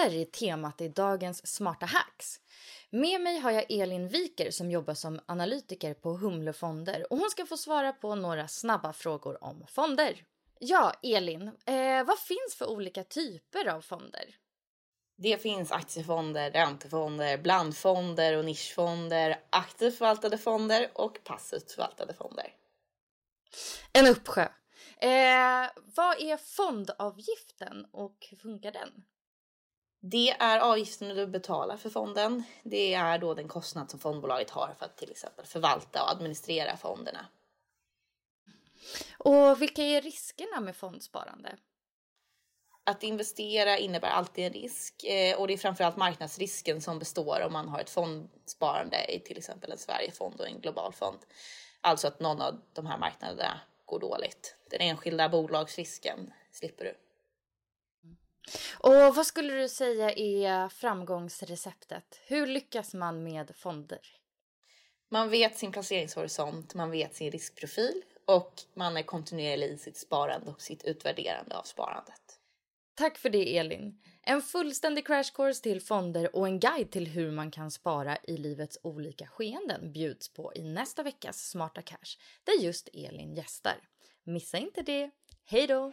Fonder är temat i dagens Smarta Hacks. Med mig har jag Elin Viker som jobbar som analytiker på Humle Fonder och hon ska få svara på några snabba frågor om fonder. Ja, Elin, eh, vad finns för olika typer av fonder? Det finns aktiefonder, räntefonder, blandfonder och nischfonder, aktivt förvaltade fonder och passivt förvaltade fonder. En uppsjö. Eh, vad är fondavgiften och hur funkar den? Det är avgiften du betalar för fonden. Det är då den kostnad som fondbolaget har för att till exempel förvalta och administrera fonderna. Och vilka är riskerna med fondsparande? Att investera innebär alltid en risk eh, och det är framförallt marknadsrisken som består om man har ett fondsparande i till exempel en Sverigefond och en global fond. Alltså att någon av de här marknaderna går dåligt. Den enskilda bolagsrisken slipper du. Och vad skulle du säga är framgångsreceptet? Hur lyckas man med fonder? Man vet sin placeringshorisont, man vet sin riskprofil och man är kontinuerlig i sitt sparande och sitt utvärderande av sparandet. Tack för det Elin. En fullständig crash course till fonder och en guide till hur man kan spara i livets olika skeenden bjuds på i nästa veckas Smarta Cash där just Elin gästar. Missa inte det. Hej då!